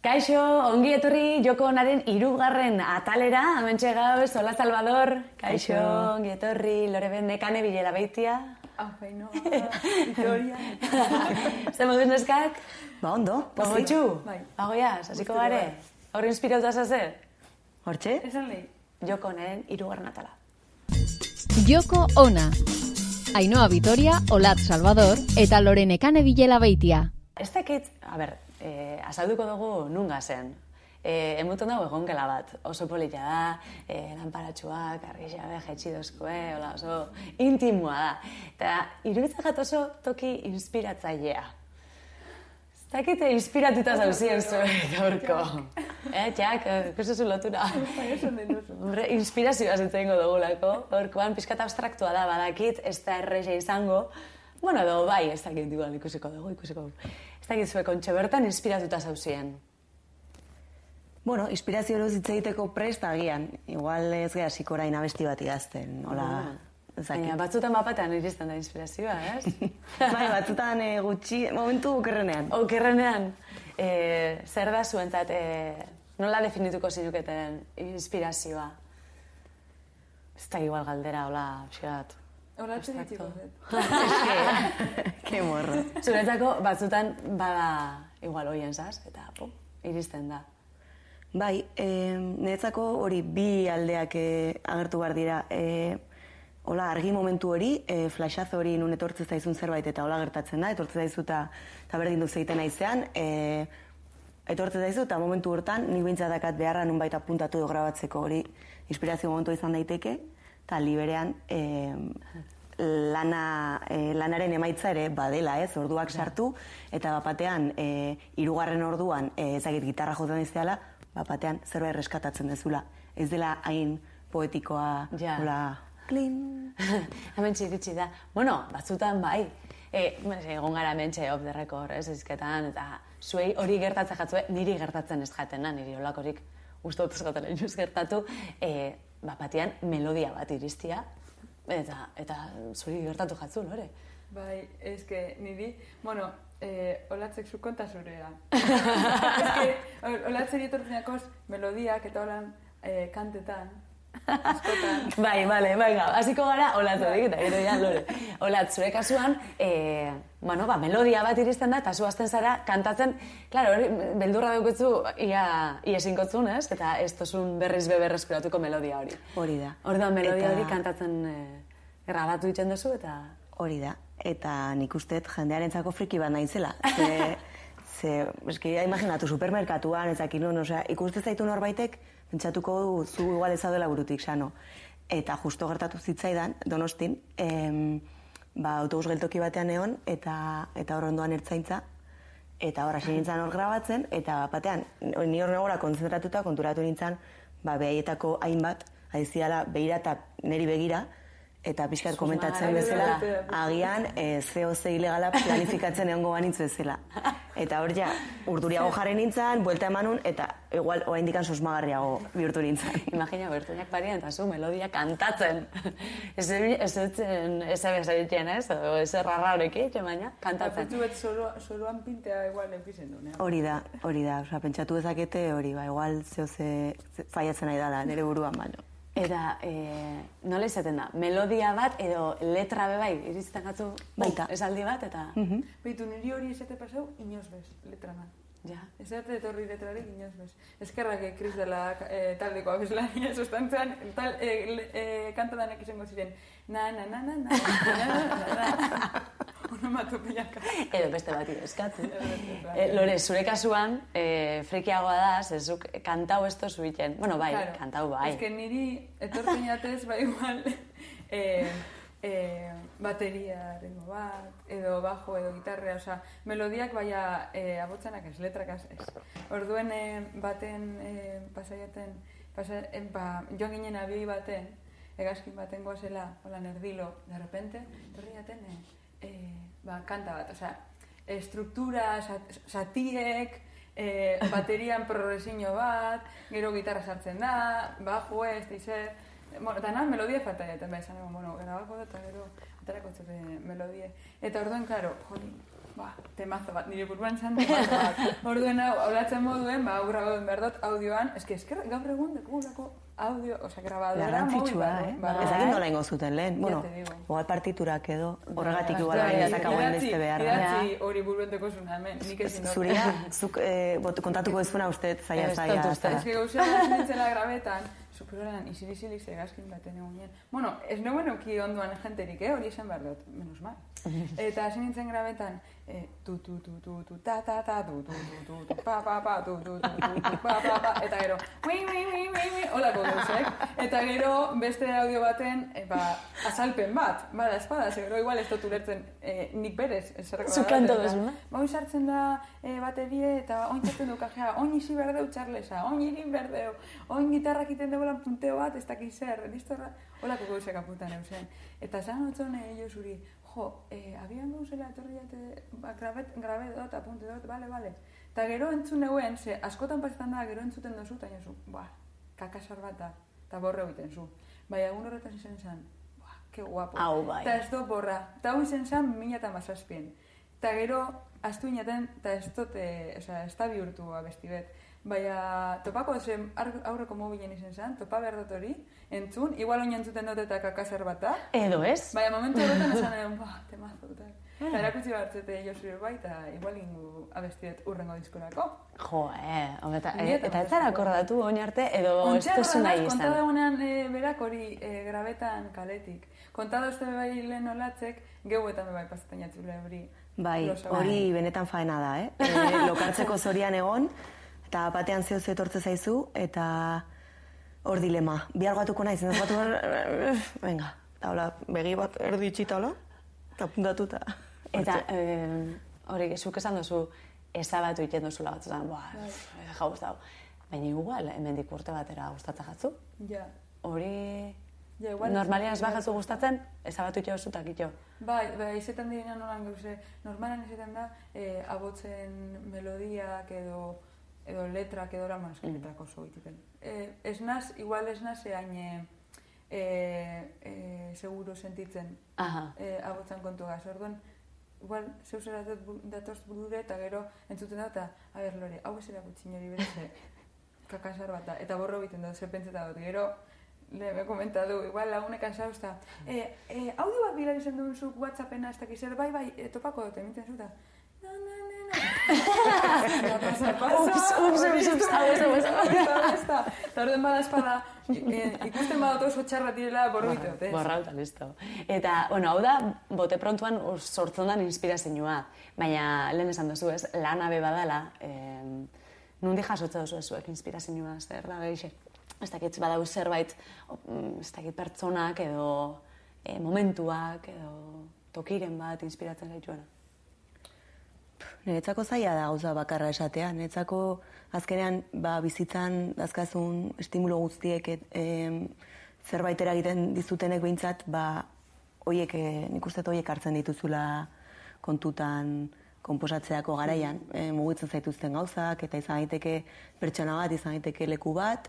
Kaixo, ongi etorri joko onaren irugarren atalera, amentxe gauz, hola Salvador. Kaixo, ongi etorri, lore ben nekane bilela beitia. Afaino, Victoria. Zer moduz neskak? Ba, ondo, pozik. Pagotxu? Bai. Pagoiaz, hasiko Guztira gare? Hor inspirauta zaze? Hortxe? Esan lehi. Joko onaren irugarren atala. Joko ona. Ainhoa Vitoria, Olat Salvador eta Lorenekane Bilela Beitia. Ez dakit, a ber, eh, azalduko dugu nunga zen. Eh, emuten dago egonkela bat, oso polita da, eh, lanparatxuak, argi jabe, jetxi hola oso intimoa da. Eta iruditzen jat oso toki inspiratzailea. Eh, inspiratuta zauzien zuen gaurko. Eh, txak, eh, ikusi lotura. Inspirazioa zitzen dugulako. Horkoan, pizkat abstraktua da, badakit, ez da erresa izango. Bueno, edo bai, ez dakit igual ikusiko dugu, ikusiko dugu. Dakit zuek ontxe bertan inspiratuta zauzien. Bueno, inspirazio hori hitz egiteko prest agian. Igual ez geha sikorain abesti bat idazten, hola, dakit. Baina, batzutan mapatean iristen da inspirazioa, ez? bai, batzutan eh, gutxi, momentu okerrenean. Okerrenean, eh, zer da zuentzat, eh, nola definituko zinuketen inspirazioa? Ez da igual galdera, hola, pixat. Zet. Eske, ke morro. Zuretzako, batzutan bada igual hoien zaz, eta pum, iristen da. Bai, e, niretzako hori bi aldeak eh, agertu behar dira. E, hola, argi momentu hori, e, flashazo hori nun etortzen zaizun zerbait eta hola gertatzen da, etortzen zaizu eta eta berdin duz egiten naizean, e, etortzen zaizu eta momentu hortan nik behintzat dakat beharra nun baita puntatu edo grabatzeko hori inspirazio momentu izan daiteke, eta liberean e, lana, e, lanaren emaitza ere badela, ez, orduak sartu, eta bapatean, e, irugarren orduan, e, ezagit gitarra jotzen izteala, bapatean zerbait reskatatzen dezula. Ez dela hain poetikoa, Ja. hola, klin. hemen iritsi da. Bueno, batzutan bai. E, egon gara mentxe off the record, ez, izketan, eta zuei hori gertatzen jatzue, niri gertatzen ez jatena, niri olakorik uste dut ez gertatu, e, bapatian melodia bat iristia, eta, eta zuri gertatu jatzu, lore. Bai, eske, niri, bueno, eh, olatzek zu konta zurea. eske, ol- olatzeri etortzenakoz, melodiak eta holan eh, kantetan. Bai, bale, venga, hasiko gara olatzorik eta gero ja lore. Olatz, zure kasuan, e, bueno, ba, melodia bat iristen da, eta zu hasten zara kantatzen, claro, hori beldurra dauketzu ia, ia esinkotzun, ez? Eta ez tozun berriz be berreskuratuko melodia hori. Hori da. Orduan melodia Eta- hori kantatzen e, grabatu egiten duzu eta... Hori da. Eta nik usteet jendearentzako friki bat naizela. Ze, ze, eski, imaginatu, supermerkatuan, ezakin nun, osea, ikuste zaitu norbaitek, pentsatuko du, zu igual ez zaudela burutik, sano. Eta justo gertatu zitzaidan, donostin, em, ba, autobus geltoki batean egon, eta, eta hor ondoan ertzaintza, eta hor hasi nintzen hor grabatzen, eta batean, ni hor negora konzentratuta, konturatu nintzen, ba, behaietako hainbat, aiziala, behira eta neri begira, eta pixkat komentatzen bezala, agian e, zeo ze ilegala planifikatzen egongo banitz bezala. Eta hor ja, urduriago jarri nintzen, buelta emanun, eta igual oa indikan sosmagarriago bihurtu nintzen. Imagina, bertuinak barian, eta zu melodia kantatzen. ez ez etzen, ez ez? Edo ez errarrarekin, baina, kantatzen. Pentsu bet solo, soloan pintea igual enpisen du, ne? Hori da, hori da, osea, pentsatu dezakete hori, ba, igual zeo ze, ze faiatzen nahi dala, nire buruan baino. Eta, e, nola izaten da? Melodia bat edo letra be bai, iristen gatzu Baita. esaldi bat, eta... Beitu, niri hori esate pasau, inoz bez, letrana. Ja. Ez arte etorri letrarik inoz bez. Eskerrak eh, Kris dela eh, taldeko abeslania, sustantzean, tal, eh, le- eh, kantadanak izango ziren, na, na, na, na, na, na, na, na, na. Onomatopeiaka. Edo beste bat eskatu. beste bat. e, Lore, zure kasuan, e, frikiagoa da, zezuk kantau esto zuiten. Bueno, bai, Claro. kantau bai. Ez que niri etortzen jatez, bai igual, eh, eh, bateria rengo bat, edo bajo, edo gitarrea, osea, melodiak baina eh, abotzanak ez, letrak ez. Orduen eh, baten eh, pasaiaten, pasa, eh, ba, joan ginen abioi baten, egazkin baten goazela, hola nerdilo, de repente, torri jaten, eh, eh, ba, kanta bat, osea, estruktura, sat, satiek, eh, baterian progresiño bat, gero gitarra sartzen da, bajo ez, dizer, bueno, eta na, melodia falta jaten behar, esan, bueno, grabako eta gero, atarako zute melodie. Eta orduan, karo, joli, ba, temazo bat, nire buruan zan temazo bat. Orduen hau, olatzen moduen, ba, hau grabauen behar dut audioan, eske, esker, gaur egun dekugulako audio, osea, grabadora, Garrantzitsua, mobil eh? Ez dakit nola ingo zuten lehen. Bueno, igual partiturak edo, horregatik igual bai, bai, ezakagoen beste behar. Idatzi hori buruenteko zuna hemen, nik ezin dut. Zuria, zuk eh, kontatuko ez uste zaila zaila. Ez que gauza hasi nintzela grabetan, superoran isili-isilik zegazkin baten egun nien. Bueno, ez neuen euki onduan jenterik, eh? hori esan behar dut, menos mal. Eta hasi nintzen grabetan, eh, tu tu tu tu tu ta ta ta tu tu tu tu tu pa pa pa tu tu tu tu tu pa pa pa eta gero ui ui ui ui ui holako gauzek eta gero beste audio baten eh, ba, azalpen bat bada espada ze gero igual ez dut ulertzen eh, nik berez eserreko Zu kanto duzuna. Ba, sartzen da e, baterie eta oin txatzen du kajea, oin isi berdeu txarlesa, oin irin berdeu, oin gitarrak iten deulan punteo bat, ez dakiz zer, listorra, holako gauzek apuntan eusen. Eta esan otzone jo zuri, jo, e, abian gauzela etorri jate, ba, grabet, grabe dut, apunte dut, bale, bale. Eta gero entzun neuen, ze askotan pasetan da, gero entzuten dozu, eta jozu, ba, kakasar bat da, eta borre egiten zu. Bai, egun horretan izan zen, ba, ke guapo. Hau bai. Eta ez do borra, eta hau izan zen mila eta mazazpien. Eta gero, astu inaten, eta ez dute, osea, ez da bihurtu abesti bet. Baina, topako zen aurreko mobilen izan zen, topa behar dut hori, entzun, igual oin entzuten dut eta kakasar bat da. Edo ez? Baina, momentu horretan esan egon, ba, temazo, eta. Eta erakutsi bartzete Josue bai, eta igual ingu abesti bet urrengo diskorako. Jo, eh, eta, eta ez zara akordatu oin arte, edo ez duzu nahi izan. dagoenean e, berak hori e, grabetan kaletik. Konta dozte bai lehen olatzek, geuetan bai pasatzen jatzule hori. Bai, hori benetan faena da, eh? E, lokartzeko zorian egon, eta batean zeo etortze zaizu, eta hor dilema. Bihar gatuko naiz, ez gatu venga, eta hola, begi bat erdi itxita hola, eta puntatuta. Eta eh, hori, zuk esan duzu, ezabatu iten duzula batzutan, buah, ja gustau. Baina igual, hemendik urte batera gustatzen jatzu. Ja. Hori... Ja, igual- Normalian ez bajatzu gustatzen, ezabatu ite duzu eta kito. Bai, bai, izetan direna nolan gauze, normalan izetan da, e, abotzen melodiak edo edo letrak edo eraman eskritak oso egiten. E, ez naz, igual ez naz eain e, e, seguro sentitzen Aha. e, abotzen kontu gaz. Orduan, igual, zeus eratot bu- datoz burure eta gero entzuten da, eta, a ber, Lore, hau ez erakutsi nori berez, e, kakasar bat da, eta borro egiten dut, ze pentseta dut, gero, le me komentatu, igual lagunek ansau, eta, e, e, audio bat bila izan duen zuk whatsappena, ez dakiz bai, bai, e, topako dut, emintzen zuta, na, na, na, na, Ja, pasa, pasa, Ups, ups, ups, ups, hau ez, ez, hau ez. Eta orden bada espada, ikusten badot oso txarra direla borro egiten dut, ez? Borra eta listo. Eta, bueno, hau da, bote prontuan sortzen dan inspirazioa. Baina, lehen esan duzu ez, lana be badala, eh, nundi jasotza duzu zuek inspirazioa, zer da gehixe. Ez dakit, badau zerbait, mm, ez dakit pertsonak edo eh, momentuak edo tokiren bat inspiratzen gaituena. Niretzako zaila da gauza bakarra esatea. Niretzako azkenean ba, bizitzan dazkazun estimulo guztiek et, em, zerbait eragiten dizutenek behintzat, ba, oiek, e, nik uste oiek hartzen dituzula kontutan konposatzeako garaian, e, mugitzen zaituzten gauzak, eta izan daiteke pertsona bat, izan daiteke leku bat,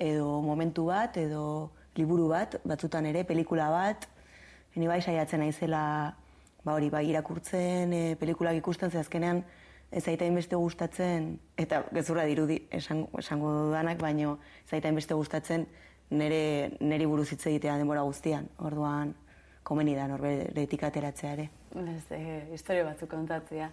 edo momentu bat, edo liburu bat, batzutan ere, pelikula bat, ni bai saiatzen naizela ba hori bai irakurtzen, e, pelikulak ikusten ze azkenean ez zaita inbeste gustatzen eta gezurra dirudi esango, esango dudanak, baino ez zaita inbeste gustatzen nere neri buruz hitz egitea denbora guztian. Orduan komeni da norberetik ateratzea ere. Ez, eh, historio batzuk kontatzea.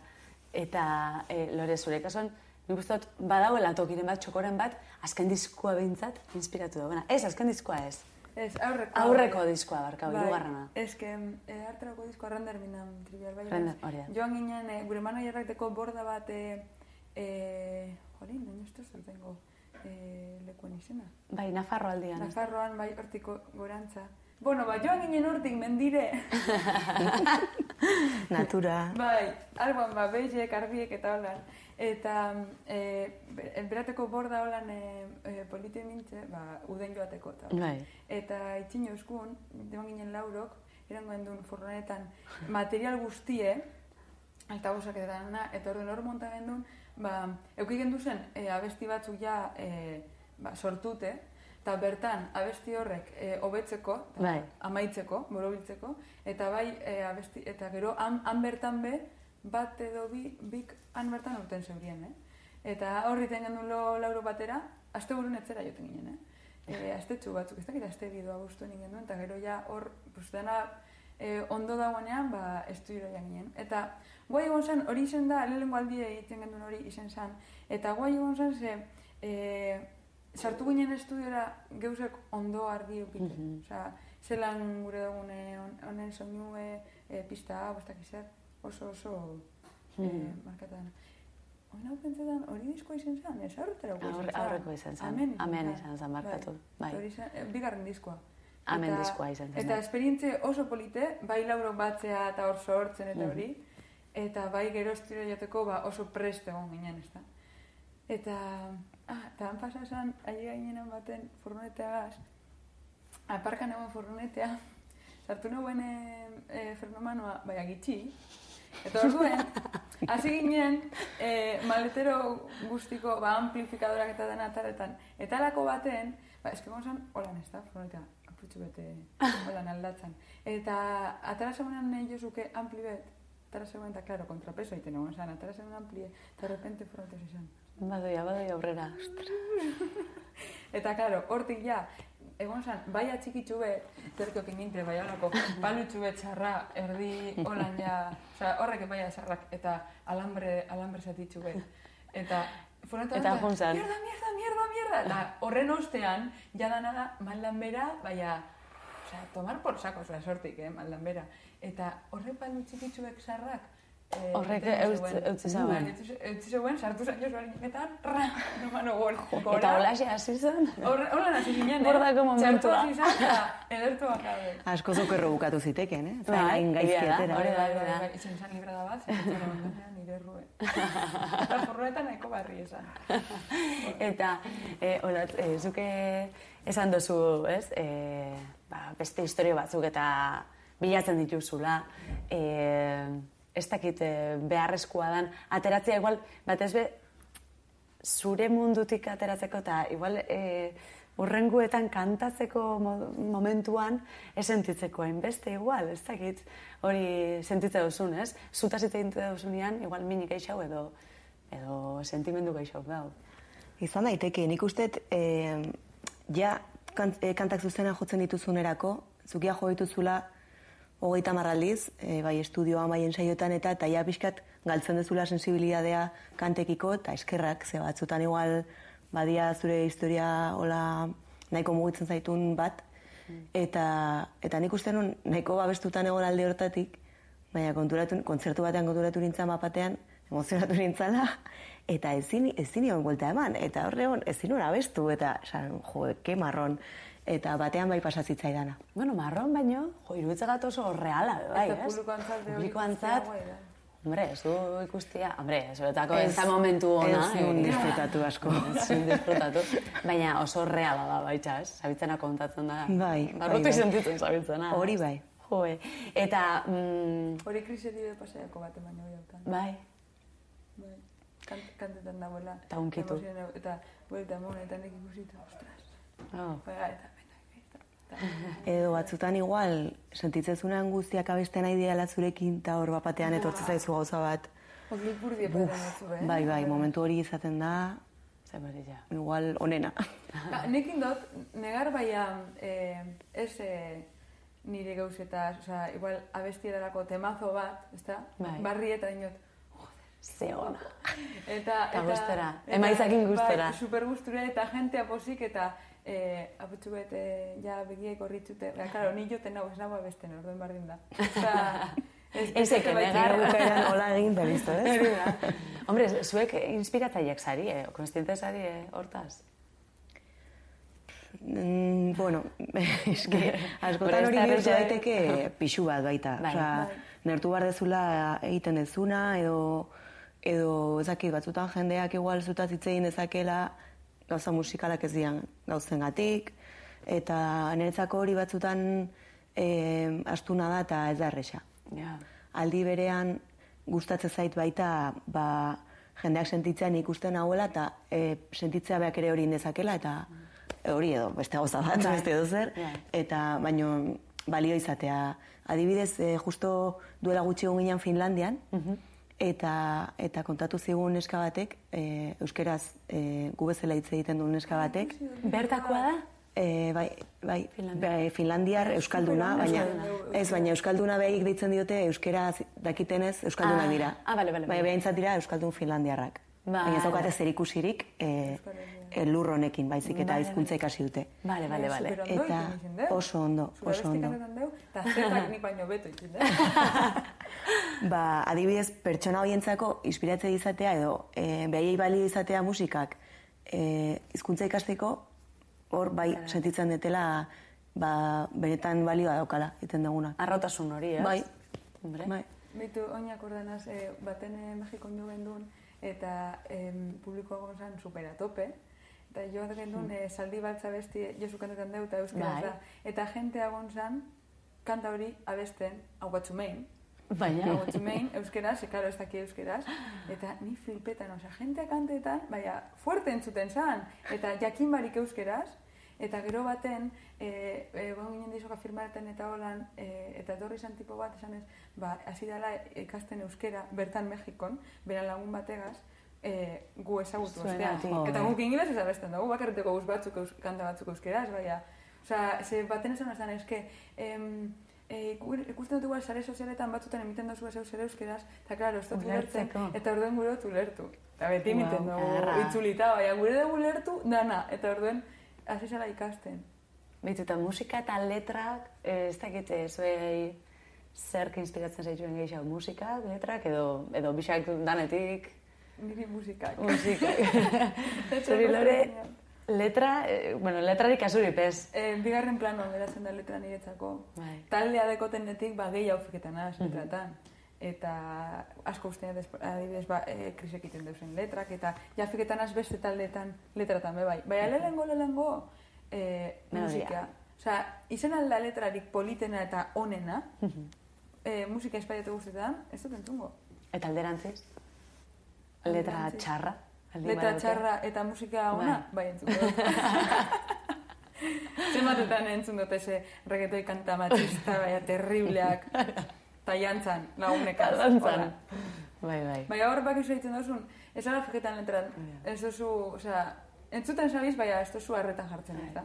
Eta, eh, Lore, zure kasuan, nik uste dut, badauela tokiren bat, txokoren bat, azken diskoa behintzat, inspiratu dagoena. Ez, azken diskoa ez. Ez, aurreko. Aurreko diskoa barkau, Bai, hirugarrena. Ez que, e, arterako diskoa Rander Minam trivial bai. Rander, hori da. Joan ginen, e, gure managerrak deko borda bat, e, e, jolin, baina ez dut tengo e, lekuen izena. Bai, Nafarro aldian. Nafarroan bai hortiko gorantza. Bueno, ba, joan ginen hortik mendire. Natura. bai, alboan, ba, beizek, arbiek eta holan. Eta e, be- berateko borda holan e, e, polite mintze, ba, uden joateko. Eta, Bai. Eta itxin euskun, joan ginen laurok, erangoen duen furgonetan material guztie, eta bosak eta dana, eta orduan hor monta gendun, ba, euki gendu zen, e, abesti batzuk ja e, ba, sortute, eta bertan abesti horrek e, hobetzeko, eta Bai. amaitzeko, borobiltzeko, eta bai, e, abesti, eta gero han, han bertan be, bat edo bi, bik han bertan urten zeurien, eh? Eta horri ten gendu lo lauro batera, aste burun etzera joten ginen, eh? E, astetxu batzuk, ez dakit aste bidu agustu ningen duen, eta gero ja hor, pues, dena e, ondo dagoenean, ba, estudiora ginen. Eta guai egon zen, hori izen da, lehenengo aldie egiten genuen hori izen zen, eta guai egon zen, ze, e, sartu ginen estudiora geuzek ondo argi eukite. Mhm. Osea, zelan gure dugune honen soinue, e, pista, bostak izan, oso oso markatan. Oin hau pentsetan, hori diskoa izan zen, ez aurretara izan zen. aurreko izan zen. Amen Amen izan zen markatu, bai. Hori eh, bigarren diskoa. Amen Eta- diskoa izan zen, Eta esperientze oso polite, bai lauro batzea eta hor sortzen Mhm. eta hori. Eta bai gero estiro jateko ba, oso prest egon ginen, ezta. Eta, ah, eta han pasa esan, aile gainenan baten furgoneteagaz, aparkan egon furgonetea, sartu nuen e, e, fernomanoa, bai agitxi, eta orduen, hasi ginen, e, maletero guztiko, ba, amplifikadorak eta dena ataretan, eta alako baten, ba, eske gonzan, holan ez da, furgonetea, aputxu bete, holan aldatzen. Eta atara segunan nahi jozuke ampli bet, atara segunan, eta klaro, kontrapeso egiten egon zan, atara segunan ampli, eta repente furgonetea izan. Badoia, badoia aurrera. Eta, claro, hortik ja, egon zan, bai atxikitzu bet, zerko kininte, bai alako, palutxu bet txarra, erdi holan ja, oza, horrek bai txarrak, eta alambre, alambre zatitxu bet. Eta, Eta honetan, joan zan. Mierda, mierda, mierda, mierda. Eta horren ostean, jadana da, maldan bera, baina, osea, tomar por saco, osea, sortik, eh, maldan bera. Eta horre palu zarrak, eh, Horrek eutz- zegoen. eutzi. Bai, eutzi- zegoen, sartu zain josu harinaketan, ra, no mano gol. Eta holaxe hasi zen. Hola hasi ginen, eh? Bordako momentua. Txartu hasi izan, eta edertu bakabe. Asko zokerro bukatu ziteken, eh? Bai, Zain gaizki egia da, atera. hori da. Bai, bai, bai, zan librada bat, bandanean nire errue. Eta forroetan nahiko barri esan. Eta, e, hola, e, zuke esan duzu, ez? E, ba, beste historio batzuk eta bilatzen dituzula. E, ez dakit e, beharrezkoa dan, ateratzea igual, batez be, zure mundutik ateratzeko eta igual e, urrenguetan kantatzeko mo- momentuan ez sentitzeko hainbeste igual, ez dakit hori sentitze duzun, ez? Zuta zitze duzunean, igual minik eixau edo, edo sentimendu geixau gau. Izan daiteke, nik uste, e, ja kant, e, kantak zuzena jotzen dituzunerako, zukia jo dituzula hogeita marraldiz, e, bai estudioan, bai ensaiotan eta ja pixkat galtzen dezula sensibilidadea kantekiko eta eskerrak, ze batzutan igual badia zure historia hola nahiko mugitzen zaitun bat, eta, eta nik uste nun nahiko babestutan egon alde hortatik, baina konturatu, kontzertu batean konturatu nintzen bapatean, emozionatu nintzala, eta ezin, ezin nion buelta eman, eta horre hon, ezin abestu, eta esan, jo, ke marron, eta batean bai pasatzitzai Bueno, marron baino, jo, iruditza oso reala, bai, Eta ez? ikustea guai da. hombre, ez du ikustia, hombre, zuretako ez da momentu ona. Ez eh, disfrutatu asko. Ez nun disfrutatu, baina oso reala da, baitza, ez? Zabitzena kontatzen da. Bai, bai, Barrutik bai. sentitzen zabitzena. Hori bai. Jo, eh. eta, mm, Hori kriseri be pasaiako bat baina hori daukan. bai, Bai. Kant, kantetan dagoela. Eta hunkitu. Emozionau- Eta, buelta monetan nik ikusita, ostras. oh. Bai, eta, eta, eta, eta. Edo batzutan igual, sentitzezunean guztiak abeste nahi diala zurekin, eta hor bapatean etortzen zaizu gauza bat. Epaten batzu, eh? Bai, bai, momentu hori izaten da, Zeberilla. igual onena. Ba, nekin dut, negar baia eh, ez eh, nire gauzetaz, osea, igual abestierarako temazo bat, ezta? Bai. Barri eta inot. Ze ona. Eta, Eta gustora, emaitzakin gustora. Bai, super gustura eta jentea posik eta eh, aputxu bet eh, ja begiek horritzute. Ba, claro, ni joten hau ez nago abesten, orduen bardin da. Eta, ez, eke negar. Hola egin da listo, ez? Hombre, zuek inspiratzaileak zari, eh? Konstiente zari, eh? Hortaz. Mm, bueno, eske, askotan Gure hori bihurtu ja- daiteke pixu bat baita. Bai. Osea, Bai. nertu bar dezula egiten dezuna, edo, edo ezakit, batzutan jendeak igual zutaz hitz egin dezakela gauza musikalak ez dian gauzengatik, eta niretzako hori batzutan e, astuna da eta ez da erresa. Ja. aldi berean gustatzen zait baita ba, jendeak sentitzen ikusten hauela eta e, sentitzea beak ere hori indezakela eta hori edo beste gauza bat, Bai. beste edo zer, Bai. eta baino balio izatea. Adibidez, e, justo duela gutxi egon Finlandian, eta eta kontatu zigun neska batek, e, euskeraz e, gu bezala hitz egiten duen neska batek, Bertakoa da? e, bai, bai, Finlandia. bai, finlandiar euskalduna, baina Euskalduna. ez, baina euskalduna behik deitzen diote euskera dakitenez euskaldunak Ah, dira. ah, bale, bale, Bai, bale. behintzat dira euskaldun finlandiarrak. Baina ez daukate zer ikusirik e, e, lur honekin, baizik eta Bale, hizkuntza ikasi dute. Vale, vale. Superondo Eta oso ondo, oso ondo. eta zetak nik baino beto deu. Ba, adibidez, pertsona horientzako inspiratze izatea edo e, behaiei bali izatea musikak e, hizkuntza ikasteko, hor bai sentitzen detela ba, benetan balioa daukala, egiten duguna. Arrotasun hori, ez? Bai, Hombre. bai. Bitu, oinak ordenaz, eh, baten eh, Mexiko jo gendun, eta em, publikoa gonzan superatope, eta jo gendun eh, saldi baltza besti, josu kantetan deu, eta euskaraz Bai. da. Eta jentea gonzan, kanta hori abesten, hau batzumein, Baina. hau batzumein, euskeraz, e, claro, ez daki euskeraz, eta ni flipetan, osea, jentea kantetan, baina, fuerte entzuten zan, eta jakin barik euskeraz, eta gero baten, e, e, ginen dizoka firmaten eta holan, e, eta etorri izan tipo bat, esan ez, ba, hasi dela ikasten euskera, bertan Mexikon, bera lagun bategaz, e, gu ezagutu ostean. Zuegatik. Eta guk ingeles ez abesten dugu, bakarreteko guz batzuk eus, kanta batzuk euskeraz, baina, osea, ze baten esan esan eske, em, e, iku- ikusten dut igual sare sozialetan batzutan emiten dozu ez zer euskeraz, eta claro, ez dut ulertzen, eta orduen gure dut ulertu. Eta beti emiten Guau, dugu itzulita, baina gure dugu ulertu, dana, eta orduen hasi zela ikasten. Beitu, eta musika eta letrak, eh, ez dakite, zuei zerk inspiratzen zaituen gehiago musika, letrak, edo, edo bisak danetik Niri musikak. musikak. Zuri lore, letra, eh, bueno, letrarik kasuri pez. Eh, bigarren plano geratzen da letra niretzako. Bai. Taldea dekotenetik ba, gehi haufiketan az, letratan. Eta asko ustean adibidez ba, e, krisek iten deusen letrak, eta jafiketan az beste taldeetan letratan be bai. Baina lehengo lehengo e, Melodia. musika. Osea, izen alda letrarik politena eta onena, e, musika espaiatu guztetan, ez dut entzungo. Eta alderantziz? Letra Alderantziz. txarra? Letra badute? txarra eta musika ona, bai, entzungo dut. Zenbatetan entzun dut ese reggaetoi kanta machista, baina terribleak. Ta jantzan, lagunekaz. Dantzan. hola. Bai, bai. Baina hor bak iso egiten dozun, ez ara fiketan letran, ez dozu, osea, entzuten sabiz, baina ez dozu harretan jartzen ez da.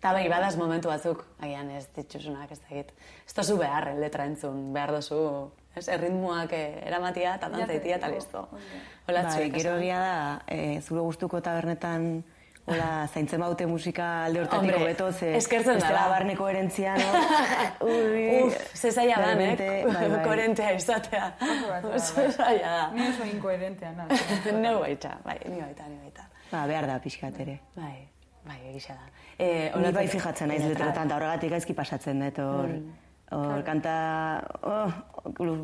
Eta bai, badaz momentu batzuk, agian ez ditxusunak, ez dakit. Ez dozu behar letra entzun, behar dozu, ez, erritmoak eh, eramatia, eta dantzaitia, eta listo. Da. Hola, bai, gero egia da, e, zure gustuko tabernetan Hola, zaintzen baute musika alde hortatik Hombre, hobeto, ze eskertzen bestela dela. barne koherentzia, no? Ui, Uf, ze zaila da, realmente, nek? bai, bai. Koherentea izatea. Oso Oso bai. zaila da. Ni oso inkoherentea, na. Neu baita, bai, ni baita, ni baita. Ba, behar da pixkat ere. Bai, bai, egisa da. Eh, Ni bai fijatzen naiz letra- letretan, eta horregatik gaizki pasatzen dut, hor, hor kanta, oh,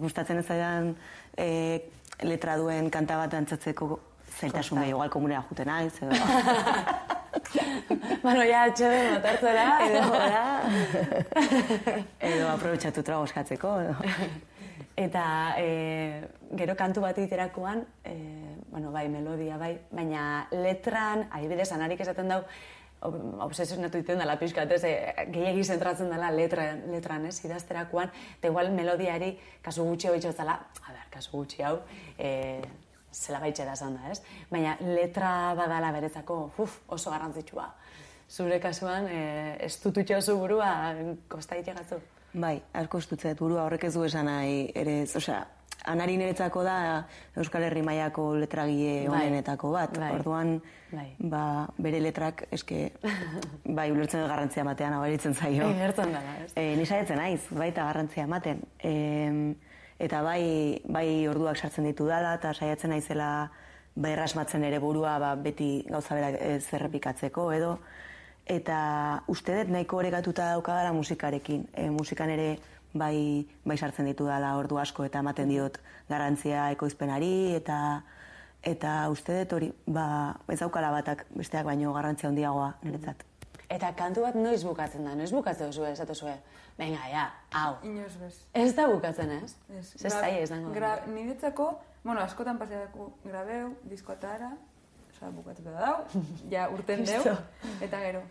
gustatzen ez zaidan eh, letra duen kanta bat antzatzeko zailtasun gehiago, igual komunera juten naiz, edo... Bueno, ya, atxede motartzera, edo da. edo aprobetsatu trago eskatzeko, edo... Eta e, gero kantu bat iterakoan, e, bueno, bai, melodia, bai, baina letran, adibidez, anarik esaten dau, ob- obsesionatu iten dela pixkat, ez, e, gehiagi zentratzen dela letra, letran, ez, idazterakoan, eta igual melodiari kasu gutxi hori zela, a ber, kasu gutxi hau, e, zela gaitxe da esan da, ez? Baina letra badala beretzako, uf, oso garrantzitsua. Zure kasuan, e, ez dututxo zu burua, kosta itegatzu. Bai, asko estutzea burua horrek ez du esan nahi, ere, osea, anari niretzako da Euskal Herri mailako letragile Bai, honenetako bat. bai, Orduan, bai. ba, bere letrak eske, bai, ulertzen garrantzia ematean, abaritzen zaio. Inertzen dela, ez? E, ni saiatzen naiz, baita garrantzia ematen. E, eta bai, bai orduak sartzen ditu dala, eta saiatzen naizela bai errasmatzen ere burua ba, beti gauza berak ez errepikatzeko edo. Eta uste dut nahiko orekatuta daukadala musikarekin. E, musikan ere bai, bai sartzen ditu dala ordu asko eta ematen diot garrantzia ekoizpenari eta eta uste dut hori, ba, ez daukala batak besteak baino garrantzia handiagoa niretzat. Eta kantu bat noiz bukatzen da, noiz bukatzen duzu ez, zue, venga, ja, hau. Inoz bez. Ez da bukatzen ez? Ez, Ez zaila izango. gra, niretzako, bueno, askotan paseako grabeu, diskoatara, osea, bukatuta dau, ja urten deu, eta gero,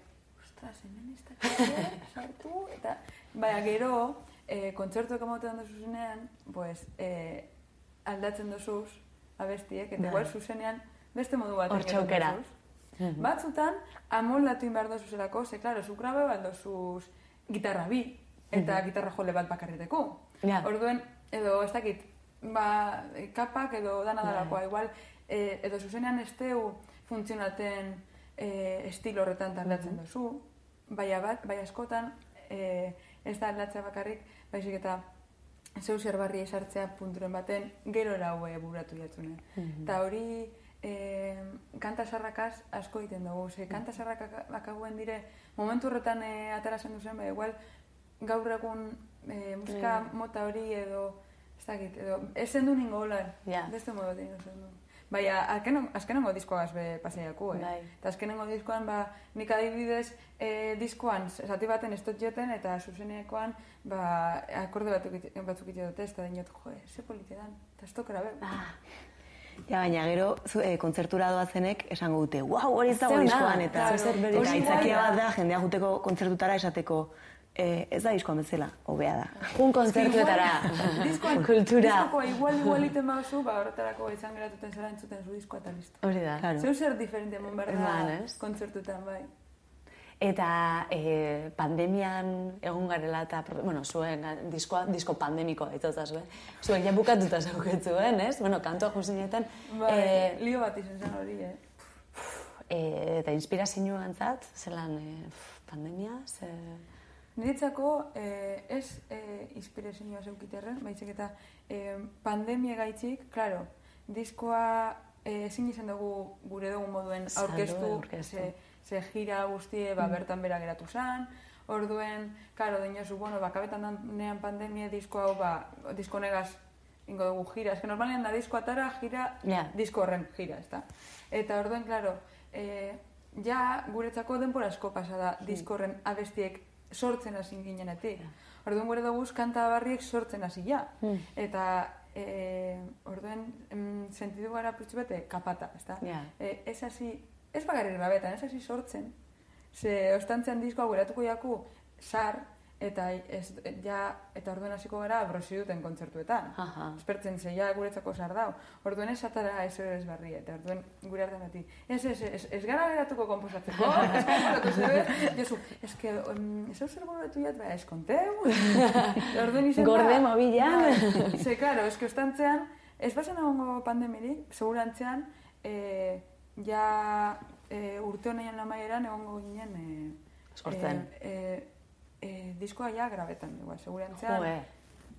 ostras, hemen ez da sartu, eta, baina gero, eh, kontzertuak amaten dut zuzenean, pues, eh, aldatzen dozuz abestiek, eta Bai. igual zuzenean beste modu bat Hortxe aukera. Mhm. Batzutan, amoldatu inbar dozuzelako, ze, klaro, zu grabe bat gitarra bi, eta gitarra jole bat bakarreteko. Ja. Orduen, edo, ez dakit, ba, kapak edo dana Bai. dalakoa, igual, e, edo zuzenean ez teu funtzionaten e, estilo horretan taldatzen duzu, baina bat, bai askotan, e, ez da aldatzea bakarrik, baizik eta zeu zer barri esartzea punturen baten gero eraue buratu jatzunen. Eta hori e, kanta sarrakaz asko egiten dugu. Ze kanta sarrakak akaguen dire momentu horretan e, aterazen duzen, bai, igual gaur egun e, musika mota hori edo ez dakit, edo ez zendu ningo holan, Ja. beste modu bat egin zendu. Baina, azken- azkenengo diskoaz be pasaiako, eh? Bai. Eta azkenengo diskoan, ba, nik adibidez, e, diskoan, zati baten ez dut joten, eta zuzenekoan, ba, akorde batzuk, it- batzuk ite dute, ez da dinot, jo, eh, ze polite dan, eta ez tokera be. Ah, Ja, baina gero zu, e, kontzertura doazenek esango dute, wow, hori ez dago diskoan, eta, claro, eta igual bat da. da, jendea juteko kontzertutara esateko, e, ez da diskoan bezala, hobea da. un kontzertuetara. Diskoan, Kultura. Diskokoa igual igual iten bauzu, ba, horretarako izan geratuten zara entzuten zu diskoa eta listo. Hori da. Claro. Zeu zer diferente mon behar da ez? kontzertutan, bai. Eta e, pandemian egon garela eta, bueno, zuen eh, diskoa, disko pandemiko daitota zuen. Zuen ja bukatuta zauketzuen, ez? Bueno, kantoa juzinetan. Bai, E, lio bat izan zen hori, eh? e, eta inspirazio antzat, zelan e, pf, pandemia, ze... Niretzako eh, ez eh, inspirazioa zeukiterren, baizik eta eh, pandemia gaitzik, claro, diskoa eh, ezin izan dugu gure dugu moduen aurkeztu, ze, ze gira guztie ba, bertan bera geratu zan, orduen, claro, dinosu, bueno, bakabetan danean pandemia disko hau, ba, disko negaz ingo dugu gira, eske normalean da disko atara, gira, Ja. disko horren gira, ezta? Eta orduen, claro, eh, ja guretzako denbora asko pasa da disko horren abestiek sortzen hasi ginenetik. Orduan gure dugu kanta barriek sortzen hasi ja. Eta e, orduen em, sentidu gara putxu bete kapata, ezta? Ja. E, ez hasi, ez bakarrik grabetan, ez hasi sortzen. Ze ostantzean diskoa geratuko jaku sar, eta ez, ja, eta orduen hasiko gara brosi duten kontzertuetan. Aha. Espertzen ze, ja guretzako sar dau. Orduen ez atara ez ez barri, eta orduen gure artean beti. Ez, ez, ez, ez gara geratuko komposatzeko, ez komposatu zebe, Josu, ez que, um, ez hau zer goratu jat, ba, ez konteu. Orduen izen Gorde mobilan. Bai, Ze, claro, ez que ostantzean, ez bazen egongo pandemirik, segurantzean, e, ja e, urte honean amaieran egongo ginen e, Sortzen. E, e, e, diskoa ja grabetan, igual, segurantzean. Joe.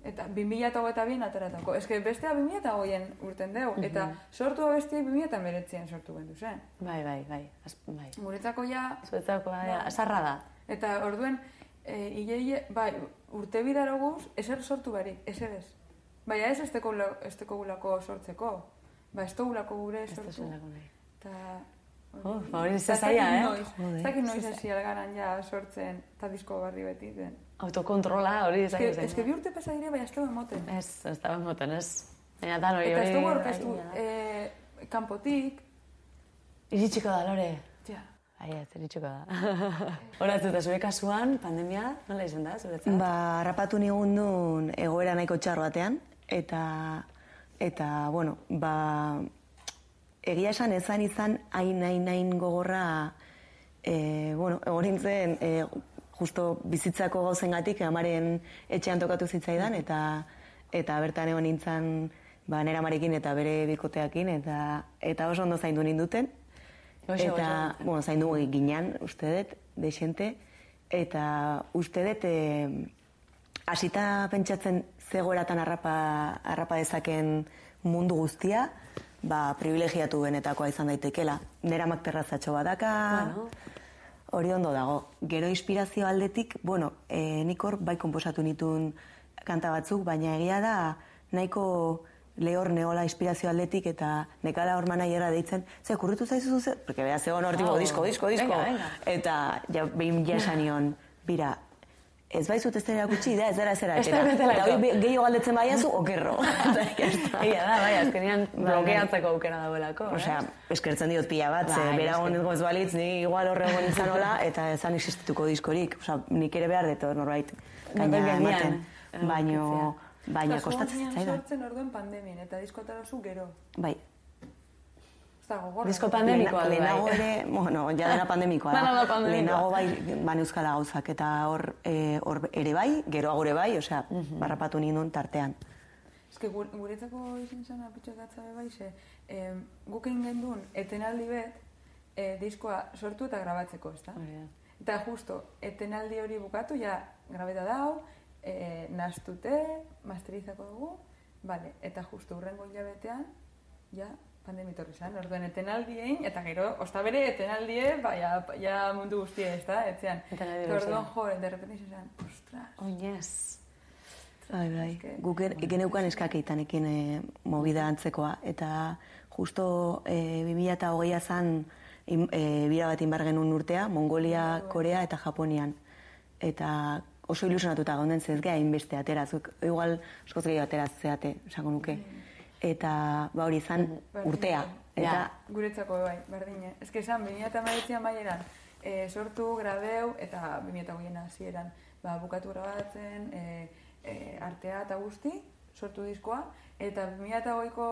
Eta 2022 ateratako. Ez que bestea 2008en urten deu. Eta sortu abestiek 2009an sortu gendu zen. Bai, bai, bai. Az, bai. Guretzako ja, Zuetzako, ja, azarra da. eta orduen, e, ile, ile, bai, urte bidaroguz, ezer sortu barik, ezer ez. Baina ez esteko, esteko gulako sortzeko. Ba, ez gure Ez sortu. zuenako nahi. Eta... Oh, ba, hori Eta ez dakit zaila, eh? Ez dakit noiz hasi algaran ja sortzen, eta disko barri beti den. Autokontrola hori Ez que, izan ez que bi urte pasa dire, baina ez dugu emoten. Ez, ez da moten, ez. Baina dan hori Eta ez hori... dugu orkestu eh, kanpotik, Iritsiko da, Lore. ja. Ai, ez, iritsiko da. Horatzu, eta zure kasuan, pandemia, nola izan da, zuretzat? Ba, harrapatu nigun duen egoera nahiko txar batean, eta, eta bueno, ba, egia esan ezan izan hain, hain, hain gogorra, e, bueno, egon nintzen, e, justo bizitzako gauzengatik amaren etxean tokatu zitzaidan, eta, eta bertan egon nintzen, ba, nera amarekin eta bere bikoteakin, eta, eta oso ondo zaindu ninduten. Oso, eta, oso. bueno, zaindu ginean, uste dut, deixente, eta uste dut, e, hasita pentsatzen zegoeratan harrapa, harrapa dezaken mundu guztia, ba, privilegiatu benetakoa izan daitekela. Nera terrazatxo badaka, Bueno. hori ondo dago. Gero inspirazio aldetik, bueno, e, nik hor bai konposatu nituen kanta batzuk, baina egia da nahiko lehor neola inspirazio aldetik eta nekala hor manaiera deitzen, ze, kurritu zaizu ze, porque beha zegoen hor tipo, Au. disko, disko, disko. Venga, venga. Eta ja, behin jasan nion, bira, ez baizut ez dara gutxi, da, ez dara da atera. Eta hori gehiago galdetzen baiazu, okerro. Egia da, bai, azkenean Bai, blokeatzeko aukera dagoelako. Osea, eskertzen diot pila bat, ze Bai, bera eske. honetko ez balitz, ni igual horre hola, eta ezan existituko diskorik. Osea, nik ere behar dut hor norbait gaina gainean, ematen. eh, Baino, egokitzea. Baina kostatzen zuenean zitzaidan. sortzen orduen pandemien, eta diskotara zu gero. Bai. Da gogorra. Disko pandemikoa bai. Lehenago ere, bueno, ja dena pandemikoa da pandemikoa. Lehenago bai, baneuzkala gauzak, eta hor, eh, hor ere bai, geroago ere bai, osea, barrapatu nindun tartean. Ez que gur- guretzako izin zen apitxotatza be bai, ze eh, guk egin gendun etenaldi bet eh, diskoa sortu eta grabatzeko, ezta? Hori da. Eta justo, etenaldi hori bukatu, ja, grabeta dau, e, nastute, masterizako dugu, vale, eta justo urrengo hilabetean, ja, pandemitorri zen, orduen etenaldi egin, eta gero, osta bere etenaldie, ba, ja, ja mundu guztia ez da, etzean. Orduan, jo, de repente izan zen, ostras, Oinez. Bai, bai. Eske- Guk geneukan eskaketanekin e, movida antzekoa. Eta justo e, 2008a zan im- e, bira bat inbar genuen urtea, Mongolia, Korea eta Japonian. Eta oso ilusionatuta gaunden ze ez geha inbeste atera, zuk igual askoz gehiago atera zeate, esango nuke. Eta ba hori izan urtea. Eta Ja. guretzako bai, berdine. Ez que esan, 2008an maieran, e, sortu, grabeu, eta 2008an hasieran ba, bukatu grabatzen, e, e, artea eta guzti, sortu diskoa, eta 2008ko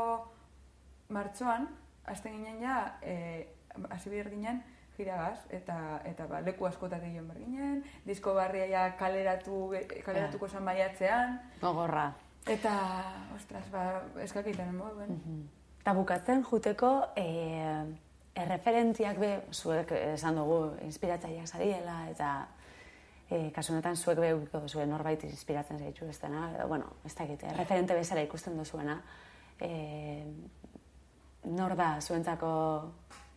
martxoan, hasten ginen ja, e, hasi behar ginen, jiragaz, eta, eta ba, leku askotatik joan behar ginen, disko barria ja kaleratu, kaleratuko zan maiatzean, Gogorra. Eta, ostras, ba, eskakiten moduen. Eta bukatzen juteko e, erreferentiak be, zuek esan dugu inspiratzaileak zariela, eta e, kasu honetan zuek be duzuen norbait inspiratzen zaitu ez dena, edo, bueno, ez dakit, erreferente bezala ikusten duzuena, e, nor da zuentzako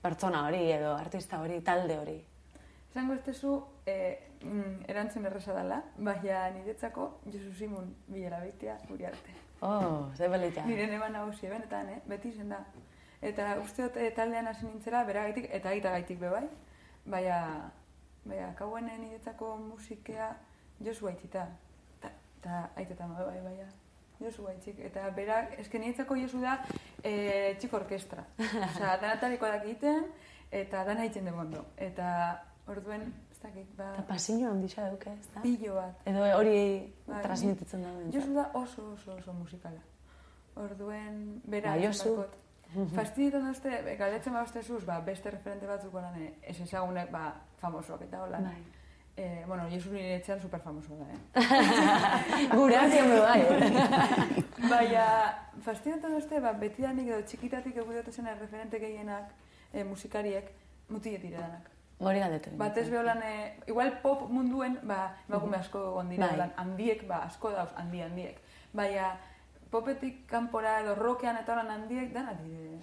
pertsona hori edo artista hori, talde hori. Esango ez eh, mm, erantzun erresa dela, baina niretzako Josu Simun bilela beitea guri arte. Oh, ze belita. Nire neba nagusi, benetan, eh? beti izen da. Eta uste dut eh, taldean hasi nintzela, beragaitik eta aita gaitik be bai, baina, baina kauen niretzako musikea Josu baitzita. Ta, ta aitetan be bai, baina. Josu baitzik. Eta berak, eske niretzako Josu da eh, txiko orkestra. Osea, danatariko da egiten, eta dana egiten dugu ondo. Eta orduen, ez dakit, ba, Eta pasino handisa dauke, ez da? pilo bat. Edo hori Bai, transmititzen da Josu da oso oso oso musikala. Orduen, bera, Ba, Josu. barkot. Fastiditan dazte, galdetzen ba zuz, ba, beste referente batzuk holan, eh, ez ezagunek, ba, famosoak eta holan. Bai. Eh, bueno, Josu nire etxean super famoso da, eh? Artean be bai. Baina, fastiditan dazte, ba, betidanik edo txikitatik egudote zen referente gehienak, eh, musikariek, mutiet dire danak. Hori galdetu. Batez beholan, eh, igual pop munduen, ba, emakume asko egon dira, Bai. holan, handiek, ba, asko dauz, handi handiek. Baina, popetik kanpora edo rockean eta holan handiek, dana dire.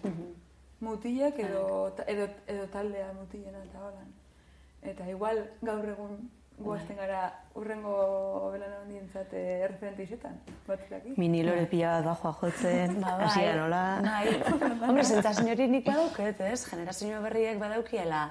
Mutilek edo, ta- edo, edo taldea mutilena eta holan. Eta igual gaur egun guazten gara urrengo belan handientzat eh, erreferente izetan, batzutaki. mini lore pila bat bajoa jotzen, bai, hasiera nola. Bai. Hombre, sentsazio hori nik badauket, ez? Generazio berriek badaukiela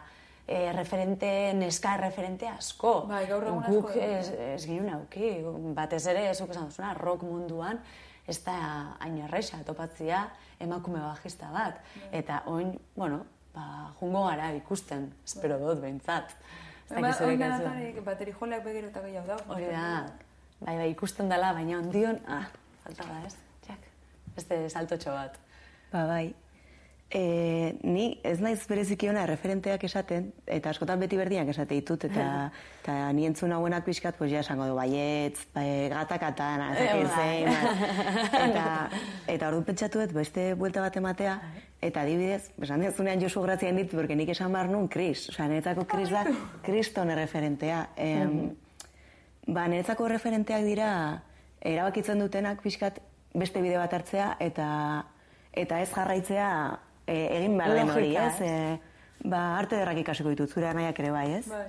eh, referente, neska referente asko. Bai, gaur egun Guk asko. ez, ez ginen auki, batez ere, ezuk esan duzuna, rock munduan, ez da hain erresa topatzia emakume bajista bat. Eta oin, bueno, ba, jungo gara ikusten, espero dut behintzat. Ba, oin kasua. denatarik bateri joleak begero eta gehiago dago. Hori da, bai, bai, ikusten dela, baina ondion, ah, falta da, ez? Jak, beste saltotxo bat. Ba, bai. E, ni ez naiz bereziki ona referenteak esaten, eta askotan beti berdinak esate ditut, eta, eta ni entzun hauenak pixkat, pues ja esango du, baietz, bai, gatakatan, zein, bai. eta, eta orduan pentsatu dut, beste buelta bat ematea, eta adibidez, esan dezunean Josu grazian dit, porque nik esan behar nun Kris, osea, niretzako Kris da, kriston referentea. Em, Ba, niretzako referenteak dira erabakitzen dutenak pixkat beste bide bat hartzea eta eta ez jarraitzea e, egin behar den hori, ez? E, ba, arte derrak ikasiko ditut, zure anaiak ere bai, ez? Bai.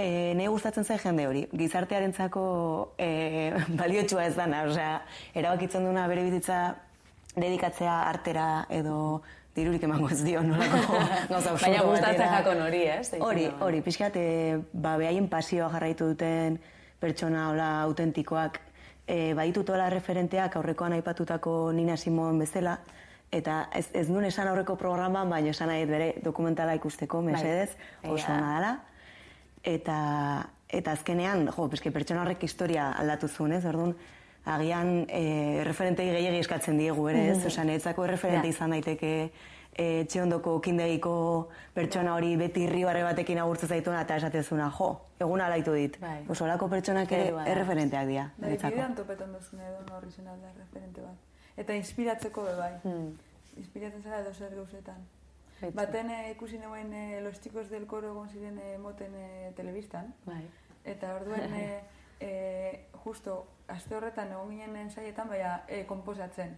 E, ne gustatzen zen jende hori, gizartearentzako e, baliotsua ez dana, osea, erabakitzen duna bere bizitza dedikatzea artera edo dirurik emango ez dio nolako gauza Baina gustatzen jakon hori, ez? Hori, hori, pixkat, e, ba, behaien pasioa jarraitu duten pertsona hola autentikoak, e, baditut hola referenteak aurrekoan aipatutako Nina Simon bezala, eta ez, ez nuen esan aurreko programan, baina esan nahi bere dokumentala ikusteko, mesedez, egia oso da. ona dela. Eta, eta azkenean, jo, peske pertsona horrek historia aldatu zuen, ez? Orduan, agian e, referentei gehiagi eskatzen diegu ere, ez? Osa, niretzako referente Ja. izan daiteke e, etxe ondoko kindegiko pertsona hori beti irribarre batekin agurtzen zaituena eta esatezuna, jo, egun alaitu dit. Bai. Oso olako pertsonak ere erreferenteak dira, Bai, topetan duzune edo horri zen alda referente bat. Eta inspiratzeko be bai. Hmm. Inspiratzen zara edo zer gauzetan. Baten eh, ikusi neuen eh, los chicos del coro egon ziren eh, moten eh, telebistan. Bai. Eta orduen, e, e, justo, aste horretan egon ginen ensaietan, baina e, komposatzen.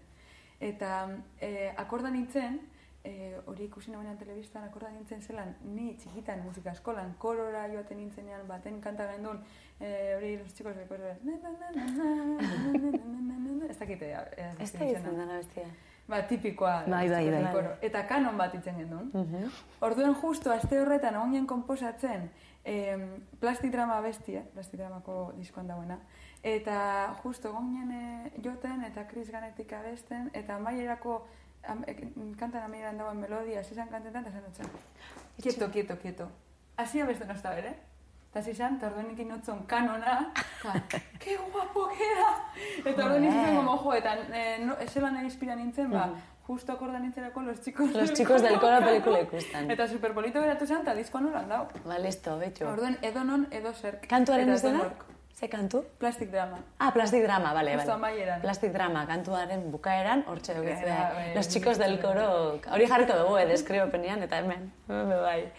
Eta e, akorda nintzen, e, hori ikusi nabenean telebistan akorda nintzen zelan, ni txikitan musika eskolan, korora joaten nintzenean, baten kanta gendun, e, hori los txikos beko zera, ez dakite, ez dakite, ez dakite, Ba, tipikoa. Bai, bai, bai. Eta kanon bat itzen gendun. Mm -hmm. Orduen justu, aste horretan, ongen komposatzen, eh, plastidrama bestia, plastidramako diskoan dagoena, eta justu, ongen eh, joten, eta kris ganetik abesten, eta maierako kantan amaieran dagoen melodia, zizan kantetan, eta zen dutzen. Kieto, kieto, kieto. Asi abesten ozta bere. Eta zizan, eta orduen ikin notzon kanona, eta, ke guapo queda! Eta orduen izan como, jo, eta eh, no, zelan inspira nintzen, ba, justo akorda nintzerako los chicos Los chicos del coro pelikula ikusten. Eta superpolito geratu zen, eta diskoan holan dau. Ba, listo, betxo. Orduen, edo non, edo zerk. Kantuaren izena? Ze kantu? Plastic drama. Ah, plastic drama, bale, bale. amaieran. Plastic drama, kantuaren bukaeran, hortxe dukitzea. Bai, bai, Los chicos del coro, hori jarriko dugu, eh, deskribopenean, eta hemen. Be Bai.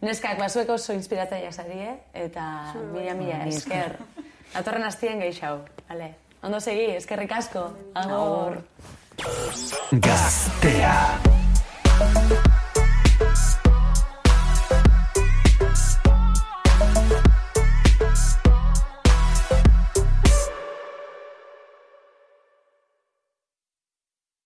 Neskak, basuek oso inspiratzaileak zarie, eta mila mila esker. Datorren hastien gehiago, bale. Ondo segi, eskerrik asko. Agur. Gaztea.